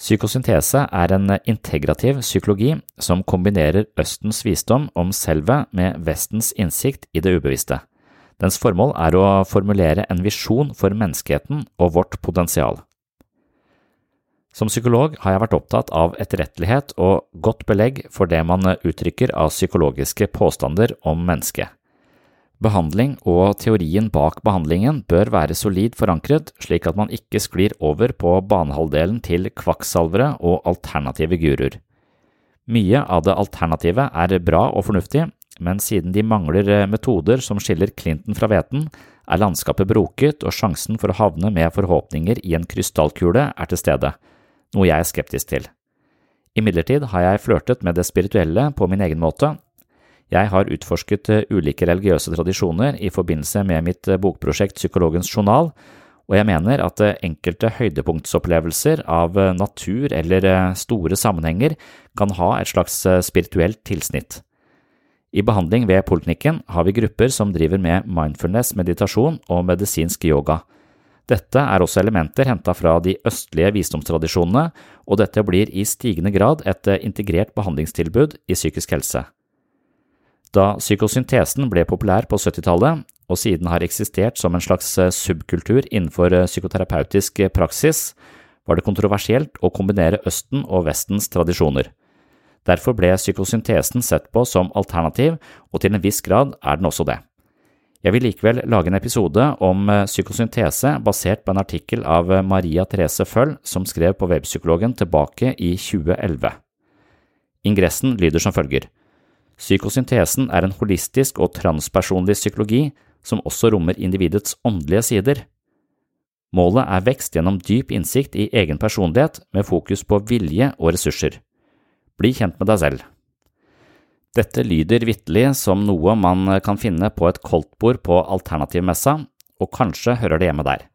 Psykosyntese er en integrativ psykologi som kombinerer Østens visdom om selvet med Vestens innsikt i det ubevisste. Dens formål er å formulere en visjon for menneskeheten og vårt potensial. Som psykolog har jeg vært opptatt av etterrettelighet og godt belegg for det man uttrykker av psykologiske påstander om mennesket. Behandling og teorien bak behandlingen bør være solid forankret, slik at man ikke sklir over på banehalvdelen til kvakksalvere og alternative guruer. Mye av det alternative er bra og fornuftig, men siden de mangler eh, metoder som skiller Clinton fra hveten, er landskapet broket og sjansen for å havne med forhåpninger i en krystallkule er til stede, noe jeg er skeptisk til. Imidlertid har jeg flørtet med det spirituelle på min egen måte. Jeg har utforsket eh, ulike religiøse tradisjoner i forbindelse med mitt eh, bokprosjekt Psykologens journal, og jeg mener at enkelte høydepunktsopplevelser av natur eller store sammenhenger kan ha et slags spirituelt tilsnitt. I behandling ved poliklinikken har vi grupper som driver med mindfulness, meditasjon og medisinsk yoga. Dette er også elementer henta fra de østlige visdomstradisjonene, og dette blir i stigende grad et integrert behandlingstilbud i psykisk helse. Da psykosyntesen ble populær på 70-tallet, og siden har eksistert som en slags subkultur innenfor psykoterapeutisk praksis, var det kontroversielt å kombinere Østen og Vestens tradisjoner. Derfor ble psykosyntesen sett på som alternativ, og til en viss grad er den også det. Jeg vil likevel lage en episode om eh, psykosyntese basert på en artikkel av eh, Maria Therese Føll som skrev på Webpsykologen tilbake i 2011. Ingressen lyder som følger. Psykosyntesen er en holistisk og transpersonlig psykologi som også rommer individets åndelige sider. Målet er vekst gjennom dyp innsikt i egen personlighet med fokus på vilje og ressurser. Bli kjent med deg selv. Dette lyder vitterlig som noe man kan finne på et koldtbord på Alternativmessa, og kanskje hører det hjemme der.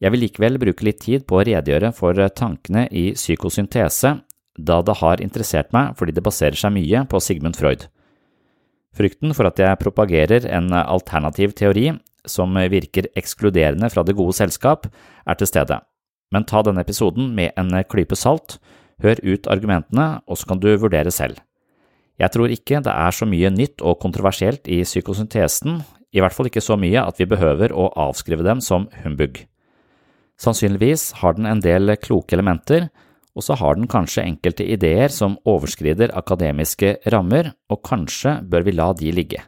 Jeg vil likevel bruke litt tid på å redegjøre for tankene i psykosyntese, da det har interessert meg fordi det baserer seg mye på Sigmund Freud. Frykten for at jeg propagerer en alternativ teori som virker ekskluderende fra det gode selskap, er til stede, men ta denne episoden med en klype salt, Hør ut argumentene, og så kan du vurdere selv. Jeg tror ikke det er så mye nytt og kontroversielt i psykosyntesen, i hvert fall ikke så mye at vi behøver å avskrive dem som humbug. Sannsynligvis har den en del kloke elementer, og så har den kanskje enkelte ideer som overskrider akademiske rammer, og kanskje bør vi la de ligge.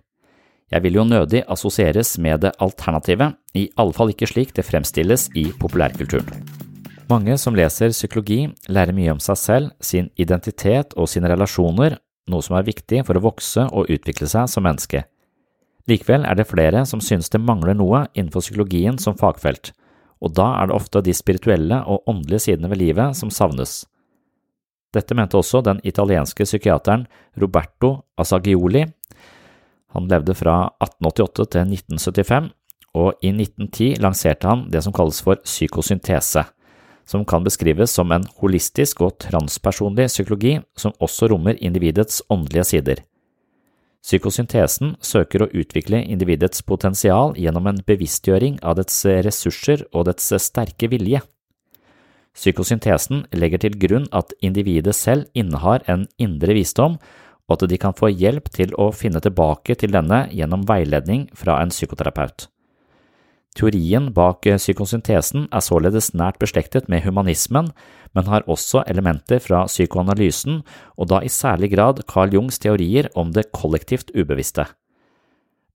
Jeg vil jo nødig assosieres med det alternativet, i alle fall ikke slik det fremstilles i populærkulturen. Mange som leser psykologi, lærer mye om seg selv, sin identitet og sine relasjoner, noe som er viktig for å vokse og utvikle seg som menneske. Likevel er det flere som synes det mangler noe innenfor psykologien som fagfelt, og da er det ofte de spirituelle og åndelige sidene ved livet som savnes. Dette mente også den italienske psykiateren Roberto Asagioli. Han levde fra 1888 til 1975, og i 1910 lanserte han det som kalles for psykosyntese som kan beskrives som en holistisk og transpersonlig psykologi som også rommer individets åndelige sider. Psykosyntesen søker å utvikle individets potensial gjennom en bevisstgjøring av dets ressurser og dets sterke vilje. Psykosyntesen legger til grunn at individet selv innehar en indre visdom, og at de kan få hjelp til å finne tilbake til denne gjennom veiledning fra en psykoterapeut. Teorien bak eh, psykosyntesen er således nært beslektet med humanismen, men har også elementer fra psykoanalysen, og da i særlig grad Carl Jungs teorier om det kollektivt ubevisste.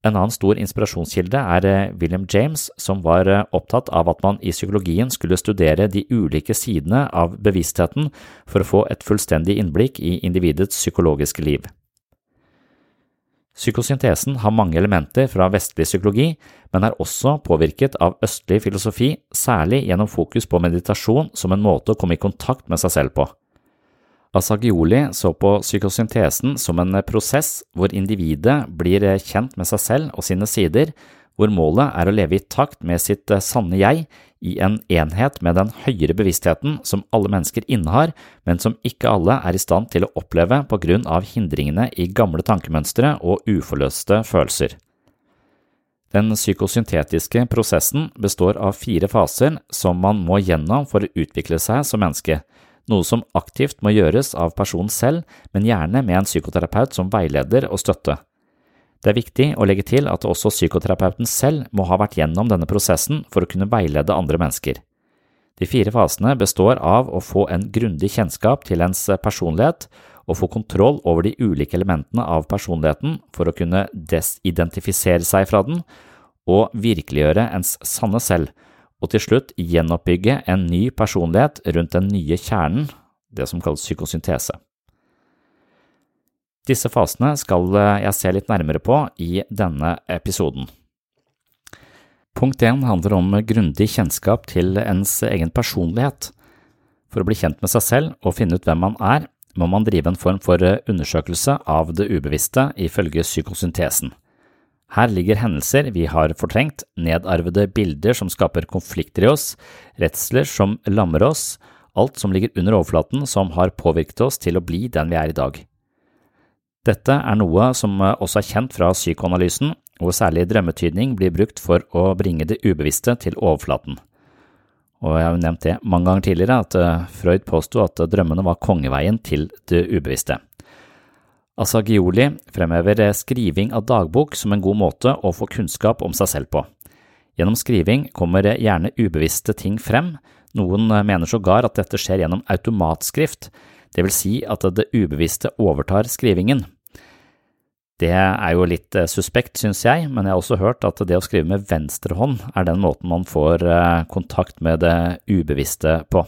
En annen stor inspirasjonskilde er eh, William James, som var eh, opptatt av at man i psykologien skulle studere de ulike sidene av bevisstheten for å få et fullstendig innblikk i individets psykologiske liv. Psykosyntesen har mange elementer fra vestlig psykologi, men er også påvirket av østlig filosofi, særlig gjennom fokus på meditasjon som en måte å komme i kontakt med seg selv på. Asagioli så på psykosyntesen som en prosess hvor individet blir kjent med seg selv og sine sider, hvor målet er å leve i takt med sitt sanne jeg i en enhet med den høyere bevisstheten som alle mennesker innehar, men som ikke alle er i stand til å oppleve på grunn av hindringene i gamle tankemønstre og uforløste følelser. Den psykosyntetiske prosessen består av fire faser som man må gjennom for å utvikle seg som menneske, noe som aktivt må gjøres av personen selv, men gjerne med en psykoterapeut som veileder og støtte. Det er viktig å legge til at også psykoterapeuten selv må ha vært gjennom denne prosessen for å kunne veilede andre mennesker. De fire fasene består av å få en grundig kjennskap til ens personlighet og få kontroll over de ulike elementene av personligheten for å kunne desidentifisere seg fra den og virkeliggjøre ens sanne selv, og til slutt gjenoppbygge en ny personlighet rundt den nye kjernen, det som kalles psykosyntese. Disse fasene skal eh, jeg se litt nærmere på i denne episoden. Punkt 1 handler om grundig kjennskap til ens egen personlighet. For å bli kjent med seg selv og finne ut hvem man er, må man drive en form for undersøkelse av det ubevisste, ifølge psykosyntesen. Her ligger hendelser vi har fortrengt, nedarvede bilder som skaper konflikter i oss, redsler som lammer oss, alt som ligger under overflaten som har påvirket oss til å bli den vi er i dag. Dette er noe som eh, også er kjent fra psykoanalysen, hvor særlig drømmetydning blir brukt for å bringe det ubevisste til overflaten. Og jeg har jo nevnt det mange ganger tidligere, at eh, Freud påsto at drømmene var kongeveien til det ubevisste. Asagioli fremhever eh, skriving av dagbok som en god måte å få kunnskap om seg selv på. Gjennom skriving kommer gjerne ubevisste ting frem, noen mener sågar at dette skjer gjennom automatskrift, det vil si at det ubevisste overtar skrivingen. Det er jo litt eh, suspekt, synes jeg, men jeg har også hørt at det å skrive med venstre hånd er den måten man får eh, kontakt med det ubevisste på.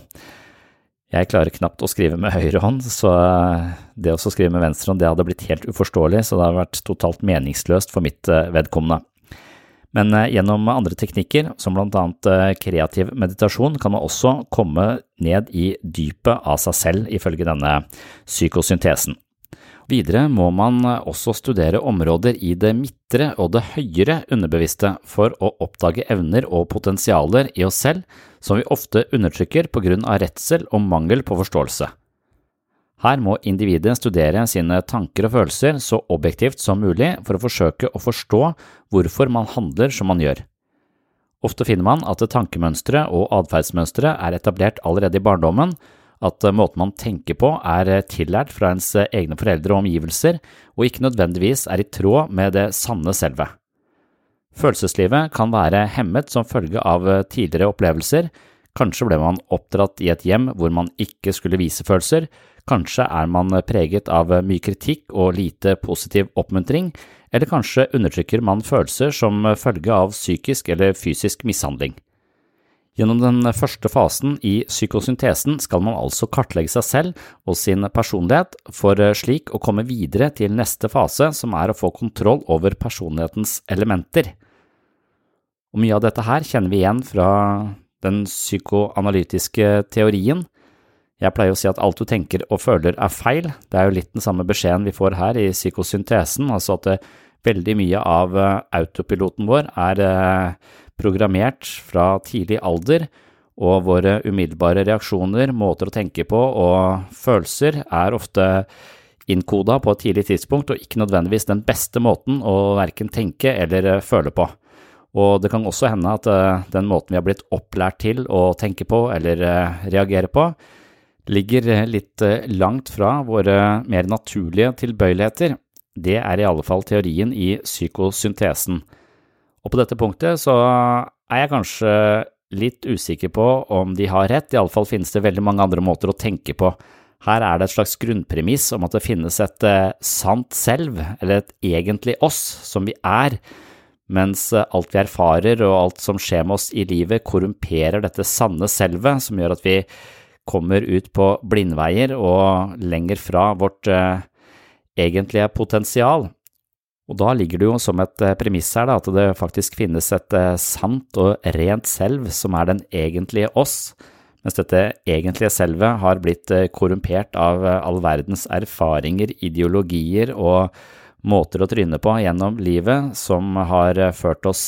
Jeg klarer knapt å skrive med høyre hånd, så eh, det å skrive med venstre hånd det hadde blitt helt uforståelig, så det hadde vært totalt meningsløst for mitt vedkommende. Men gjennom andre teknikker, som blant annet kreativ meditasjon, kan man også komme ned i dypet av seg selv, ifølge denne psykosyntesen. Videre må man også studere områder i det midtre og det høyere underbevisste for å oppdage evner og potensialer i oss selv som vi ofte undertrykker på grunn av redsel og mangel på forståelse. Her må individet studere sine tanker og følelser så objektivt som mulig for å forsøke å forstå hvorfor man handler som man gjør. Ofte finner man at tankemønstre og atferdsmønstre er etablert allerede i barndommen, at eh, måten man tenker på er eh, tillært fra ens eh, egne foreldre og omgivelser, og ikke nødvendigvis er i tråd med det sanne selve. Følelseslivet kan være hemmet som følge av tidligere opplevelser, kanskje ble man oppdratt i et hjem hvor man ikke skulle vise følelser, kanskje er man preget av mye kritikk og lite positiv oppmuntring, eller kanskje undertrykker man følelser som følge av psykisk eller fysisk mishandling. Gjennom den første fasen i psykosyntesen skal man altså kartlegge seg selv og sin personlighet, for eh, slik å komme videre til neste fase, som er å få kontroll over personlighetens elementer. Og mye av dette her kjenner vi igjen fra den psykoanalytiske teorien. Jeg pleier å si at alt du tenker og føler er feil, det er jo litt den samme beskjeden vi får her i psykosyntesen, altså at eh, veldig mye av eh, autopiloten vår er programmert fra tidlig alder, og våre umiddelbare reaksjoner, måter å tenke på og følelser er ofte innkoda på et tidlig tidspunkt og ikke nødvendigvis den beste måten å verken tenke eller føle på. Og det kan også hende at eh, den måten vi har blitt opplært til å tenke på eller eh, reagere på, ligger litt eh, langt fra våre mer naturlige tilbøyeligheter. Det er i alle fall teorien i psykosyntesen. Og på dette punktet så er jeg kanskje litt usikker på om de har rett, iallfall finnes det veldig mange andre måter å tenke på. Her er det et slags grunnpremiss om at det finnes et eh, sant selv, eller et egentlig oss, som vi er, mens eh, alt vi erfarer og alt som skjer med oss i livet, korrumperer dette sanne selvet, som gjør at vi kommer ut på blindveier og lenger fra vårt eh, egentlige potensial. Og da ligger det jo som et eh, premiss her da, at det faktisk finnes et eh, sant og rent selv som er den egentlige oss, mens dette egentlige selvet har blitt eh, korrumpert av all verdens erfaringer, ideologier og måter å tryne på gjennom livet som har ført oss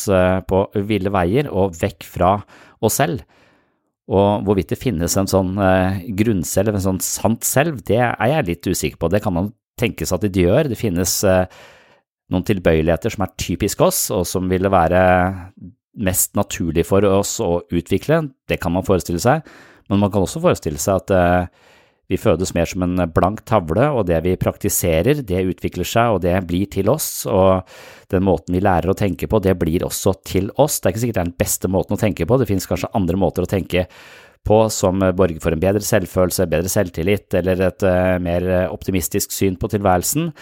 på ville veier og vekk fra oss selv. Og hvorvidt det finnes en sånn grunnselv, en sånn sant selv, det er jeg litt usikker på. Det kan man tenke seg at det gjør. Det finnes noen tilbøyeligheter som er typisk oss, og som ville være mest naturlig for oss å utvikle. Det kan man forestille seg, men man kan også forestille seg at uh, vi fødes mer som en blank tavle, og det vi praktiserer, det utvikler seg, og det blir til oss, og den måten vi lærer å tenke på, det blir også til oss. Det er ikke sikkert det er den beste måten å tenke på, det finnes kanskje andre måter å tenke på som borger for en bedre selvfølelse, bedre selvtillit eller et uh, mer optimistisk syn på tilværelsen.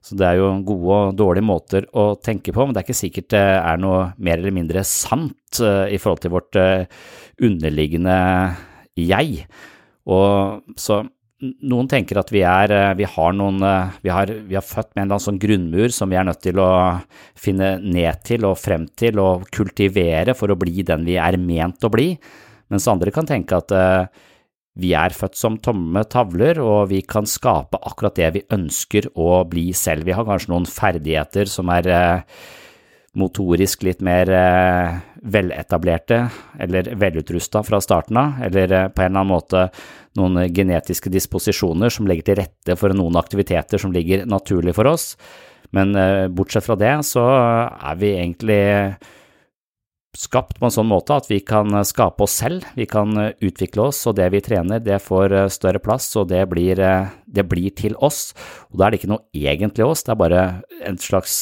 Så det er jo gode og dårlige måter å tenke på, men det er ikke sikkert det er noe mer eller mindre sant eh, i forhold til vårt eh, underliggende jeg. Og så noen tenker at vi er eh, Vi har noen Vi har, vi har født med en eller annen sånn grunnmur som vi er nødt til å finne ned til og frem til og kultivere for å bli den vi er ment å bli, mens andre kan tenke at vi er født som tomme tavler, og vi kan skape akkurat det vi ønsker å bli selv. Vi har kanskje noen ferdigheter som er eh, motorisk litt mer eh, veletablerte eller velutrusta fra starten av, eller eh, på en eller annen måte noen genetiske disposisjoner som legger til rette for noen aktiviteter som ligger naturlig for oss. Men bortsett fra det så er vi egentlig skapt på en sånn måte at vi kan eh, skape oss selv, vi kan eh, utvikle oss, og det vi trener, det får eh, større plass, og det blir, det blir til oss. Og da er det ikke noe egentlig oss, det er bare en slags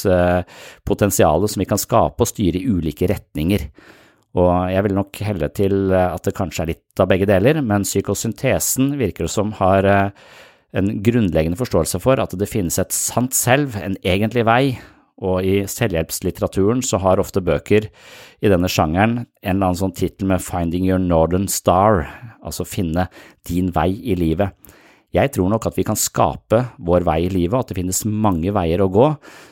potensial som vi kan skape og styre i ulike retninger. Og jeg vil nok helle til at det kanskje er litt av begge deler, men psykosyntesen virker det som har en grunnleggende forståelse for at det finnes et sant selv, en egentlig vei, og i selvhjelpslitteraturen så har ofte bøker i denne sjangeren en eller annen sånn tittel med Finding Your Northern Star, altså finne din vei i livet. Jeg tror nok at vi kan skape vår vei i livet, og at det finnes mange veier å gå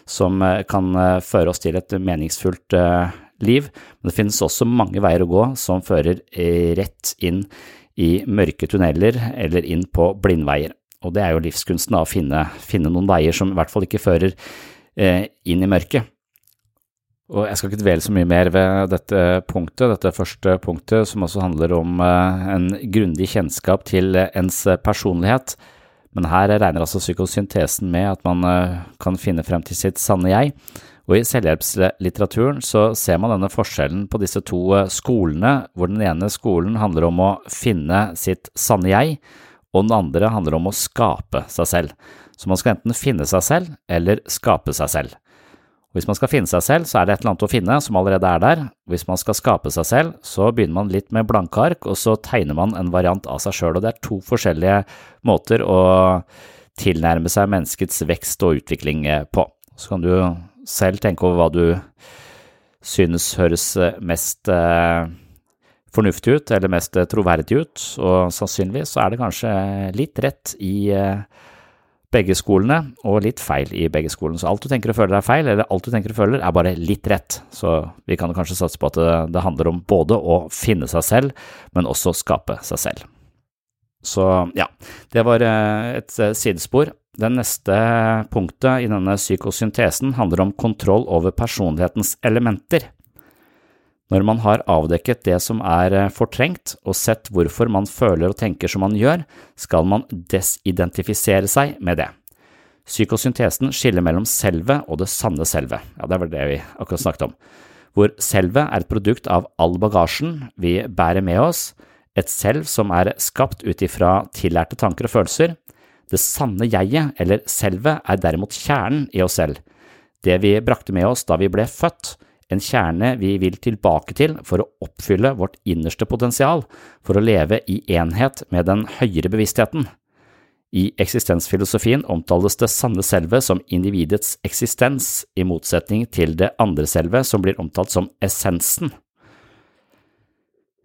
som eh, kan eh, føre oss til et meningsfullt eh, liv, men det finnes også mange veier å gå som fører rett inn i mørke tunneler eller inn på blindveier. Og det er jo livskunsten å finne, finne noen veier som i hvert fall ikke fører inn i mørket. Og jeg skal ikke dvele så mye mer ved dette punktet, dette første punktet, som også handler om eh, en grundig kjennskap til ens personlighet. Men her regner altså psykosyntesen med at man eh, kan finne frem til sitt sanne jeg. Og i selvhjelpslitteraturen så ser man denne forskjellen på disse to skolene, hvor den ene skolen handler om å finne sitt sanne jeg, og den andre handler om å skape seg selv. Så man skal enten finne seg selv eller skape seg selv. Hvis man skal finne seg selv, så er det et eller annet å finne som allerede er der. Hvis man skal skape seg selv, så begynner man litt med blanke ark, og så tegner man en variant av seg sjøl. Og det er to forskjellige måter å tilnærme seg menneskets vekst og utvikling på. Så kan du selv tenke over hva du synes høres mest eh, fornuftig ut, eller mest troverdig ut, og sannsynligvis så er det kanskje litt rett i eh, begge skolene, og litt feil i begge skolene. Så alt du tenker og føler er feil, eller alt du tenker og føler er bare litt rett. Så vi kan kanskje satse på at det, handler om både å finne seg selv, men også skape seg selv. Så ja, det var eh, et eh, sidespor. Det neste punktet i denne psykosyntesen handler om kontroll over personlighetens elementer. Når man har avdekket det som er eh, fortrengt, og sett hvorfor man føler og tenker som man gjør, skal man desidentifisere seg med det. Psykosyntesen skiller mellom selve og det sanne selve, ja, det var det vi akkurat snakket om, hvor selve er et produkt av all bagasjen vi bærer med oss, et selv som er skapt ut ifra tillærte tanker og følelser. Det sanne jeget, eller selve, er derimot kjernen i oss selv, det vi brakte med oss da vi ble født, en kjerne vi vil tilbake til for å oppfylle vårt innerste potensial, for å leve i enhet med den høyere bevisstheten. I eksistensfilosofien omtales det sanne selve som individets eksistens, i motsetning til det andre selve som blir omtalt som essensen.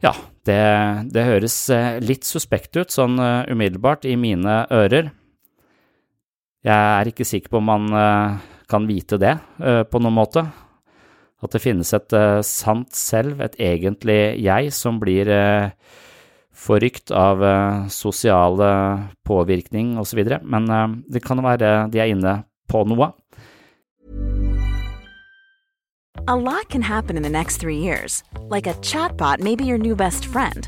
Ja, det, det høres eh, litt suspekt ut sånn eh, umiddelbart i mine ører. Jeg er ikke sikker på om man eh, kan vite det på noen måte. At det finnes et uh, sant selv, et egentlig jeg, som blir uh, forrykt av uh, sosiale påvirkning osv. Men det kan være de er inne på noe. A lot can happen in the next three years. Like a chatbot may be your new best friend.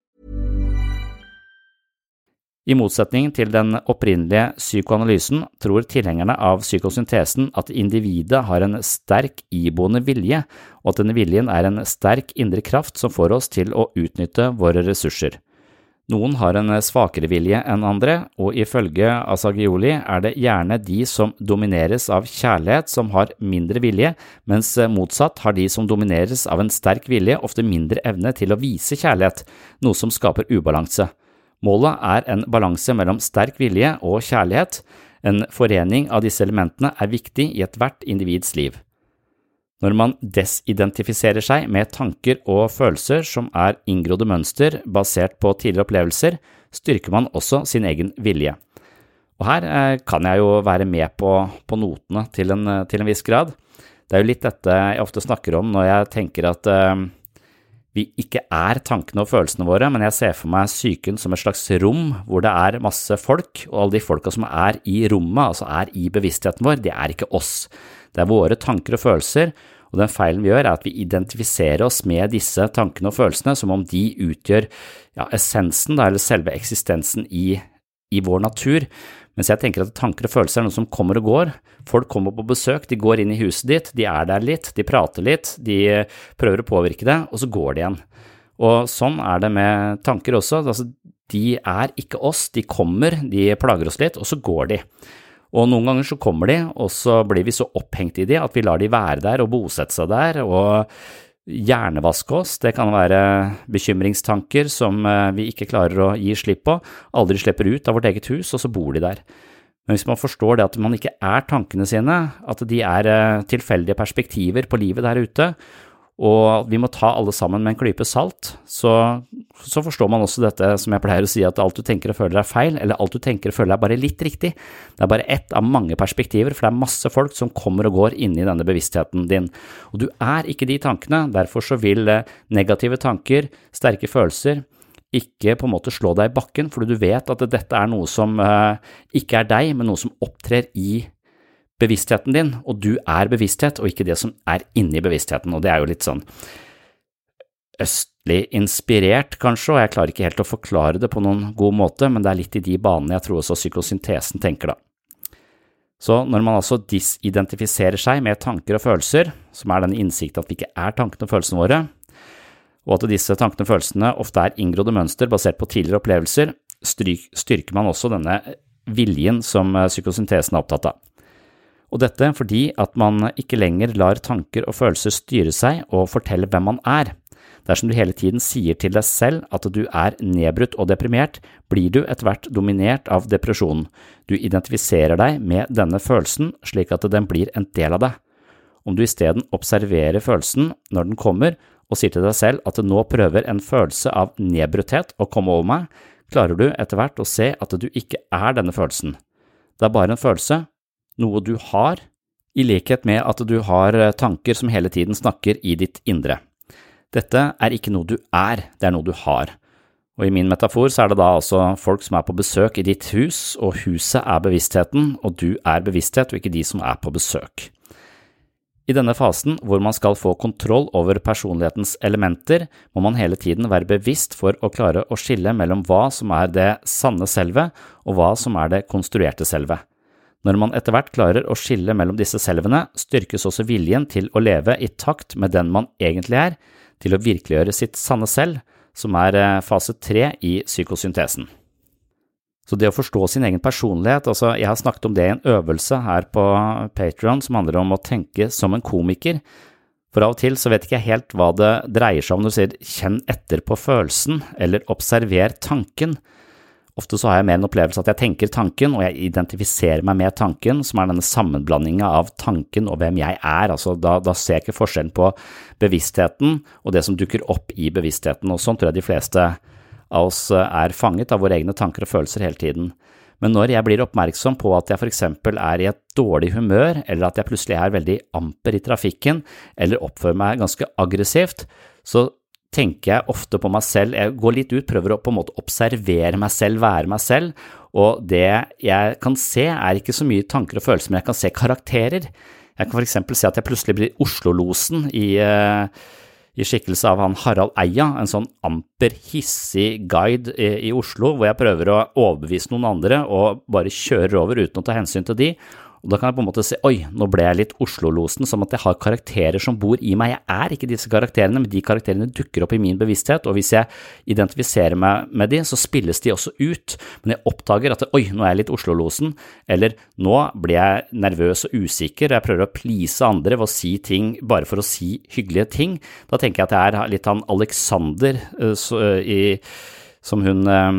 I motsetning til den opprinnelige psykoanalysen tror tilhengerne av psykosyntesen at individet har en sterk iboende vilje, og at denne viljen er en sterk indre kraft som får oss til å utnytte våre ressurser. Noen har en svakere vilje enn andre, og ifølge Asagioli er det gjerne de som domineres av kjærlighet som har mindre vilje, mens motsatt har de som domineres av en sterk vilje ofte mindre evne til å vise kjærlighet, noe som skaper ubalanse. Målet er en balanse mellom sterk vilje og kjærlighet. En forening av disse elementene er viktig i ethvert individs liv. Når man desidentifiserer seg med tanker og følelser som er inngrodde mønster basert på tidligere opplevelser, styrker man også sin egen vilje. Og her eh, kan jeg jo være med på, på notene til en, til en, viss grad. Det er jo litt dette jeg ofte snakker om når jeg tenker at uh, vi ikke er tankene og følelsene våre, men jeg ser for meg psyken som et slags rom hvor det er masse folk, og alle de folka som er i rommet, altså er i bevisstheten vår, det er ikke oss. Det er våre tanker og følelser, og den feilen vi gjør, er at vi identifiserer oss med disse tankene og følelsene som om de utgjør ja, essensen, eller selve eksistensen i, i vår natur. Mens jeg tenker at tanker og følelser er noe som kommer og går. Folk kommer på besøk, de går inn i huset ditt, de er der litt, de prater litt, de prøver å påvirke det, og så går de igjen. Og sånn er det med tanker også. Altså, de er ikke oss, de kommer, de plager oss litt, og så går de. Og noen ganger så kommer de, og så blir vi så opphengt i de at vi lar de være der og bosette seg der, og hjernevaske oss. Det kan være bekymringstanker som eh, vi ikke klarer å gi slipp på, aldri slipper ut av vårt eget hus, og så bor de der. Men hvis man forstår det at man ikke er tankene sine, at de er eh, tilfeldige perspektiver på livet der ute, og vi må ta alle sammen med en klype salt, så, så, forstår man også dette som jeg pleier å si, at alt du tenker og føler er feil, eller alt du tenker og føler er bare litt riktig. Det er bare ett av mange perspektiver, for det er masse folk som kommer og går inni denne bevisstheten din. Og du er ikke de tankene, derfor så vil eh, negative tanker, sterke følelser, ikke på en måte slå deg i bakken, fordi du vet at dette er noe som uh, ikke er deg, men noe som opptrer i bevisstheten din, og du er bevissthet, og ikke det som er inni bevisstheten, og det er jo litt sånn østlig inspirert, kanskje, og jeg klarer ikke helt å forklare det på noen god måte, men det er litt i de banene jeg tror også psykosyntesen tenker, da. Så når man altså disidentifiserer seg med tanker og følelser, som er den innsikt at vi ikke er tankene og følelsene våre, og at disse tankene og følelsene ofte er inngrodde mønster basert på tidligere opplevelser, styrker man også denne viljen som psykosyntesen er opptatt av og dette fordi at man ikke lenger lar tanker og følelser styre seg og fortelle hvem man er. Dersom du hele tiden sier til deg selv at du er nedbrutt og deprimert, blir du etter hvert dominert av depresjonen. Du identifiserer deg med denne følelsen slik at den blir en del av deg. Om du isteden observerer følelsen når den kommer, og sier til deg selv at nå prøver en følelse av nedbrutthet å komme over meg, klarer du etter hvert å se at du ikke er denne følelsen. Det er bare en følelse, noe du har, i likhet med at du har eh, tanker som hele tiden snakker i ditt indre. Dette er ikke noe du er, det er noe du har. Og i min metafor så er det da altså folk som er på besøk i ditt hus, og huset er bevisstheten, og du er bevissthet, og ikke de som er på besøk. I denne fasen, hvor man skal få kontroll over personlighetens elementer, må man hele tiden være bevisst for å klare å skille mellom hva som er det sanne selve, og hva som er det konstruerte selvet. Når man etter hvert klarer å skille mellom disse selvene, styrkes også viljen til å leve i takt med den man egentlig er, til å virkeliggjøre sitt sanne selv, som er eh, fase tre i psykosyntesen. Så det å forstå sin egen personlighet, altså jeg har snakket om det i en øvelse her på Patrion som handler om å tenke som en komiker, For av og til så vet ikke jeg helt hva det dreier seg om når du sier kjenn etter på følelsen, eller observer tanken. Ofte så har jeg mer en opplevelse at jeg tenker tanken, og jeg identifiserer meg med tanken, som er denne sammenblandinga av tanken og hvem jeg er. Altså, da, da, ser jeg ikke forskjellen på bevisstheten og det som dukker opp i bevisstheten, og sånn tror jeg de fleste av oss er fanget av våre egne tanker og følelser hele tiden. Men når jeg blir oppmerksom på at jeg for eksempel er i et dårlig humør, eller at jeg plutselig er veldig amper i trafikken, eller oppfører meg ganske aggressivt, så tenker jeg ofte på meg selv, jeg går litt ut, prøver å på en måte observere meg selv, være meg selv, og det jeg kan se er ikke så mye tanker og følelser, men jeg kan se karakterer. Jeg kan eksempel se at jeg plutselig blir Oslo-losen i, uh, i skikkelse av han Harald Eia, en sånn amper hissig guide i, i Oslo, hvor jeg prøver å overbevise noen andre og bare kjører over uten å ta hensyn til de, og da kan jeg på en måte si oi, nå ble jeg litt Oslo-losen, som at jeg har karakterer som bor i meg. Jeg er ikke disse karakterene, men de karakterene dukker opp i min bevissthet, og hvis jeg identifiserer meg med de, så spilles de også ut. Men jeg oppdager at oi, nå er jeg litt Oslo-losen, eller nå blir jeg nervøs og usikker, og jeg prøver å please andre ved å si ting bare for å si hyggelige ting. Da tenker jeg at jeg er litt han Alexander så, uh, i, som hun uh,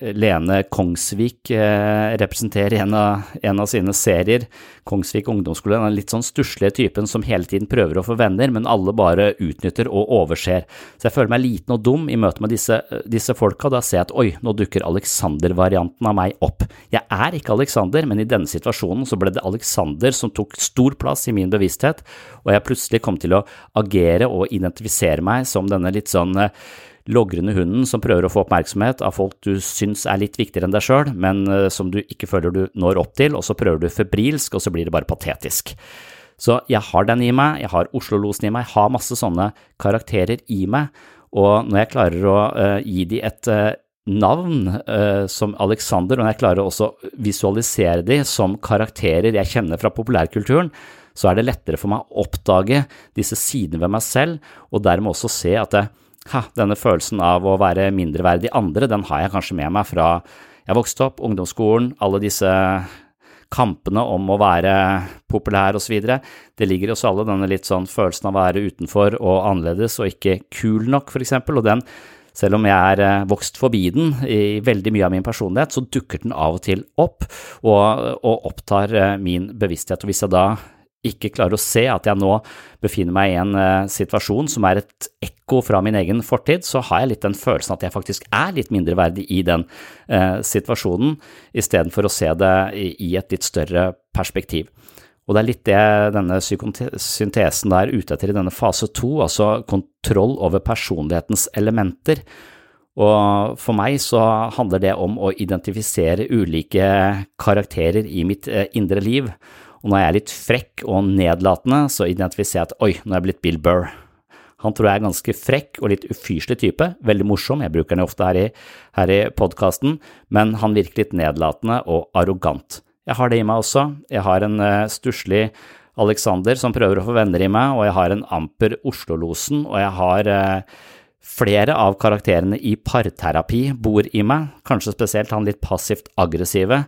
Lene Kongsvik eh, representerer en av, en av, sine serier, Kongsvik ungdomsskole, den litt sånn stusslige typen som hele tiden prøver å få venner, men alle bare utnytter og overser. Så jeg føler meg liten og dum i møte med disse, disse folka, da ser jeg at oi, nå dukker Alexander-varianten av meg opp. Jeg er ikke Alexander, men i denne situasjonen så ble det Alexander som tok stor plass i min bevissthet, og jeg plutselig kom til å agere og identifisere meg som denne litt sånn eh, logrende hunden som prøver å få oppmerksomhet av folk du syns er litt viktigere enn deg sjøl, men eh, som du ikke føler du når opp til, og så prøver du febrilsk, og så blir det bare patetisk. Så jeg har den i meg, jeg har Oslo-losen i meg, jeg har masse sånne karakterer i meg, og når jeg klarer å uh, gi de et uh, navn uh, som Alexander, og når jeg klarer også å visualisere de som karakterer jeg kjenner fra populærkulturen, så er det lettere for meg å oppdage disse sidene ved meg selv, og dermed også se at det, ha, denne følelsen av å være mindreverdig andre, den har jeg kanskje med meg fra jeg vokste opp, ungdomsskolen, alle disse kampene om å være populær osv. Det ligger i oss alle, denne litt sånn følelsen av å være utenfor og annerledes og ikke kul nok, for eksempel, og den, selv om jeg er eh, vokst forbi den i veldig mye av min personlighet, så dukker den av og til opp og, og opptar eh, min bevissthet, og hvis jeg da ikke klarer å se at jeg nå befinner meg i en uh, situasjon som er et ekko fra min egen fortid, så har jeg litt den følelsen at jeg faktisk er litt mindreverdig i den uh, situasjonen, istedenfor å se det i, i, et litt større perspektiv. Og det er litt det denne psykosyntesen er ute etter i denne fase to, altså kontroll over personlighetens elementer. Og for meg så handler det om å identifisere ulike karakterer i mitt uh, indre liv og når jeg er litt frekk og nedlatende, så identifiserer jeg at oi, nå er jeg blitt Bill Burr. Han tror jeg er ganske frekk og litt ufyselig type, veldig morsom, jeg bruker den ofte her i, her i podkasten, men han virker litt nedlatende og arrogant. Jeg har det i meg også, jeg har en uh, stusslig Alexander som prøver å få venner i meg, og jeg har en amper Oslo-losen, og jeg har uh, Flere av karakterene i parterapi bor i meg, kanskje spesielt han litt passivt aggressive,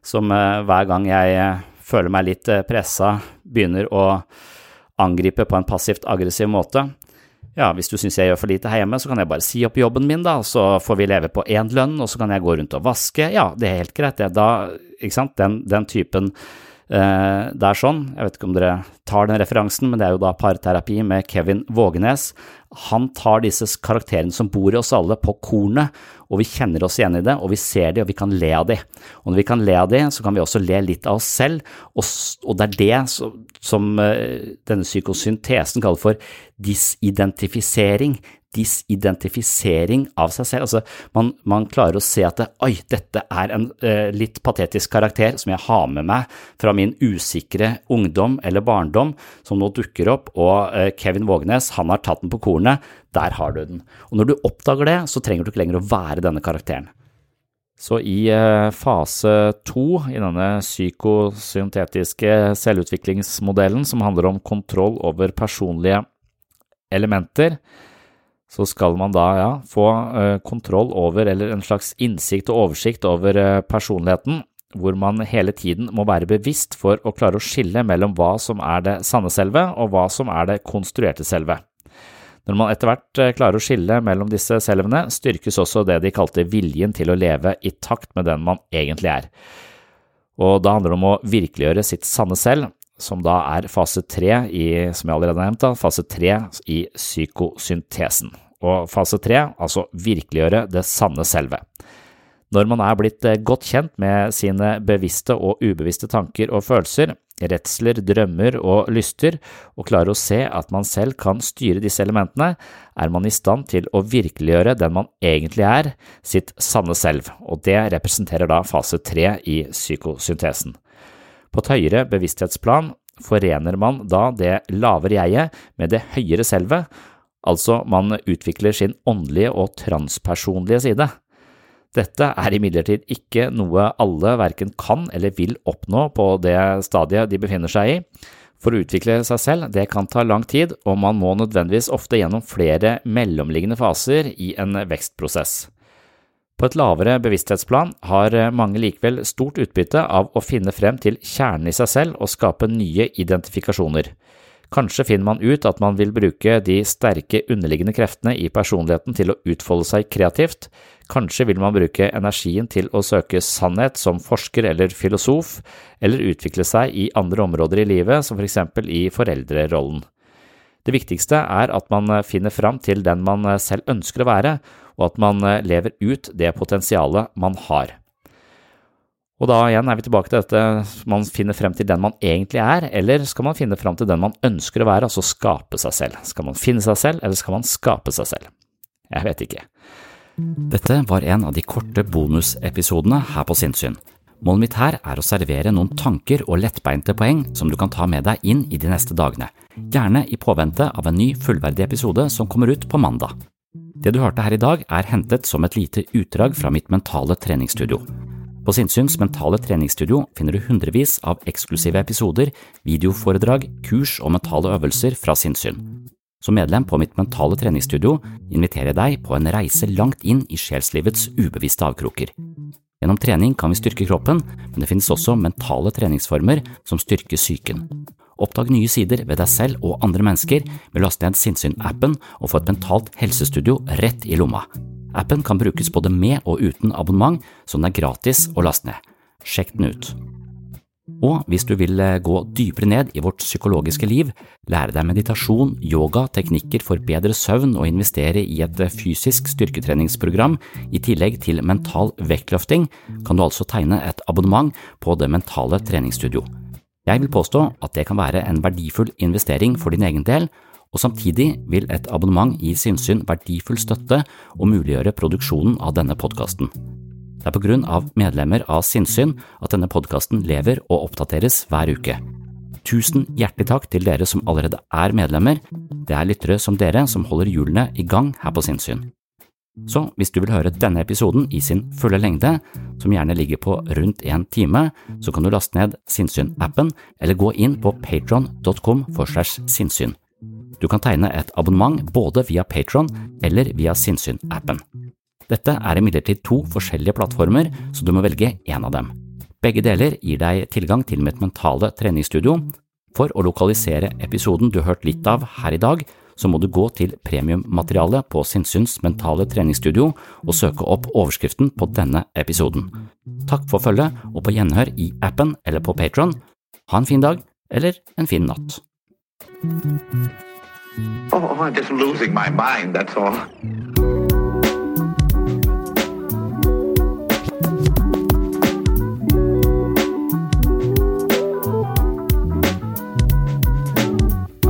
som uh, hver gang jeg føler meg litt eh, pressa, begynner å angripe på en passivt aggressiv måte. Ja, hvis du syns jeg gjør for lite her hjemme, så kan jeg bare si opp jobben min, da, så får vi leve på én lønn, og så kan jeg gå rundt og vaske. Ja, det er helt greit, det. Da, ikke sant, den, den typen det er sånn, jeg vet ikke om dere tar den referansen, men det er jo da parterapi med Kevin Vågenes. Han tar disse karakterene som bor i oss alle, på kornet, og vi kjenner oss igjen i det, og vi ser de, og vi kan le av de. Og når vi kan le av de, så kan vi også le litt av oss selv, og, og det er det som, som uh, denne psykosyntesen kaller for disidentifisering disidentifisering av seg selv. Altså, man, man klarer å se at det, oi, dette er en eh, litt patetisk karakter som jeg har med meg fra min usikre ungdom eller barndom, som nå dukker opp, og eh, Kevin Vågenes, han har tatt den på kornet. Der har du den. Og når du oppdager det, så trenger du ikke lenger å være denne karakteren. Så i eh, fase to i denne psykosyntetiske selvutviklingsmodellen, som handler om kontroll over personlige elementer, så skal man da ja, få eh, kontroll over, eller en slags innsikt og oversikt over eh, personligheten, hvor man hele tiden må være bevisst for å klare å skille mellom hva som er det sanne selve og hva som er det konstruerte selve. Når man etter hvert eh, klarer å skille mellom disse selvene, styrkes også det de kalte viljen til å leve i takt med den man egentlig er. Og da handler det om å virkeliggjøre sitt sanne selv, som da er fase tre i, som jeg allerede har nevnt, da, fase tre i psykosyntesen. Og fase tre, altså virkeliggjøre det sanne selve. Når man er blitt eh, godt kjent med sine bevisste og ubevisste tanker og følelser, redsler, drømmer og lyster, og klarer å se at man selv kan styre disse elementene, er man i stand til å virkeliggjøre den man egentlig er, sitt sanne selv, og det representerer da fase tre i psykosyntesen. På et høyere bevissthetsplan forener man da det lavere jeget med det høyere selvet, altså man utvikler sin åndelige og transpersonlige side. Dette er imidlertid ikke noe alle verken kan eller vil oppnå på det stadiet de befinner seg i. For å utvikle seg selv, det kan ta lang tid, og man må nødvendigvis ofte gjennom flere mellomliggende faser i en vekstprosess. På et lavere bevissthetsplan har mange likevel stort utbytte av å finne frem til kjernen i seg selv og skape nye identifikasjoner. Kanskje finner man ut at man vil bruke de sterke underliggende kreftene i personligheten til å utfolde seg kreativt, kanskje vil man bruke energien til å søke sannhet som forsker eller filosof, eller utvikle seg i andre områder i livet, som for eksempel i foreldrerollen. Det viktigste er at man finner fram til den man selv ønsker å være, og at man lever ut det potensialet man har. Og da igjen er vi tilbake til dette, man finner frem til den man egentlig er, eller skal man finne frem til den man ønsker å være, altså skape seg selv? Skal man finne seg selv, eller skal man skape seg selv? Jeg vet ikke. Dette var en av de korte bonusepisodene her på Sinnssyn. Målet mitt her er å servere noen tanker og lettbeinte poeng som du kan ta med deg inn i de neste dagene, gjerne i påvente av en ny fullverdig episode som kommer ut på mandag. Det du hørte her i dag er hentet som et lite utdrag fra mitt mentale treningsstudio. På Sinnsyns mentale treningsstudio finner du hundrevis av eksklusive episoder, videoforedrag, kurs og mentale øvelser fra sinnssyn. Som medlem på mitt mentale treningsstudio inviterer jeg deg på en reise langt inn i sjelslivets ubevisste avkroker. Gjennom trening kan vi styrke kroppen, men det finnes også mentale treningsformer som styrker psyken. Oppdag nye sider ved deg selv og andre mennesker ved å laste ned Sinnsyn-appen og få et mentalt helsestudio rett i lomma. Appen kan brukes både med og uten abonnement, så den er gratis å laste ned. Sjekk den ut. Og hvis du vil eh, gå dypere ned i vårt psykologiske liv, lære deg meditasjon, yoga, teknikker for bedre søvn og investere i et eh, fysisk styrketreningsprogram i tillegg til mental vektløfting, kan du altså tegne et abonnement på Det mentale treningsstudio. Jeg vil påstå at det kan være en verdifull investering for din egen del, og samtidig vil et abonnement gi Sinnsyn verdifull støtte og muliggjøre produksjonen av denne podkasten. Det er på grunn av medlemmer av Sinnsyn at denne podkasten lever og oppdateres hver uke. Tusen hjertelig takk til dere som allerede er medlemmer, det er lyttere som dere som holder hjulene i gang her på Sinnsyn. Så hvis du vil høre denne episoden i sin fulle lengde, som gjerne ligger på rundt en time, så kan du laste ned Sinnsyn-appen eller gå inn på patron.com for segs sinnssyn. Du kan tegne et abonnement både via Patron eller via Sinnsyn-appen. Dette er imidlertid to forskjellige plattformer, så du må velge én av dem. Begge deler gir deg tilgang til mitt mentale treningsstudio. For å lokalisere episoden du har hørt litt av her i dag, så må du gå til premiummaterialet på Sinnsyns mentale treningsstudio og søke opp overskriften på denne episoden. Takk for følget, og på gjenhør i appen eller på Patron. Ha en fin dag, eller en fin natt. Oh, I'm just losing my mind, that's all.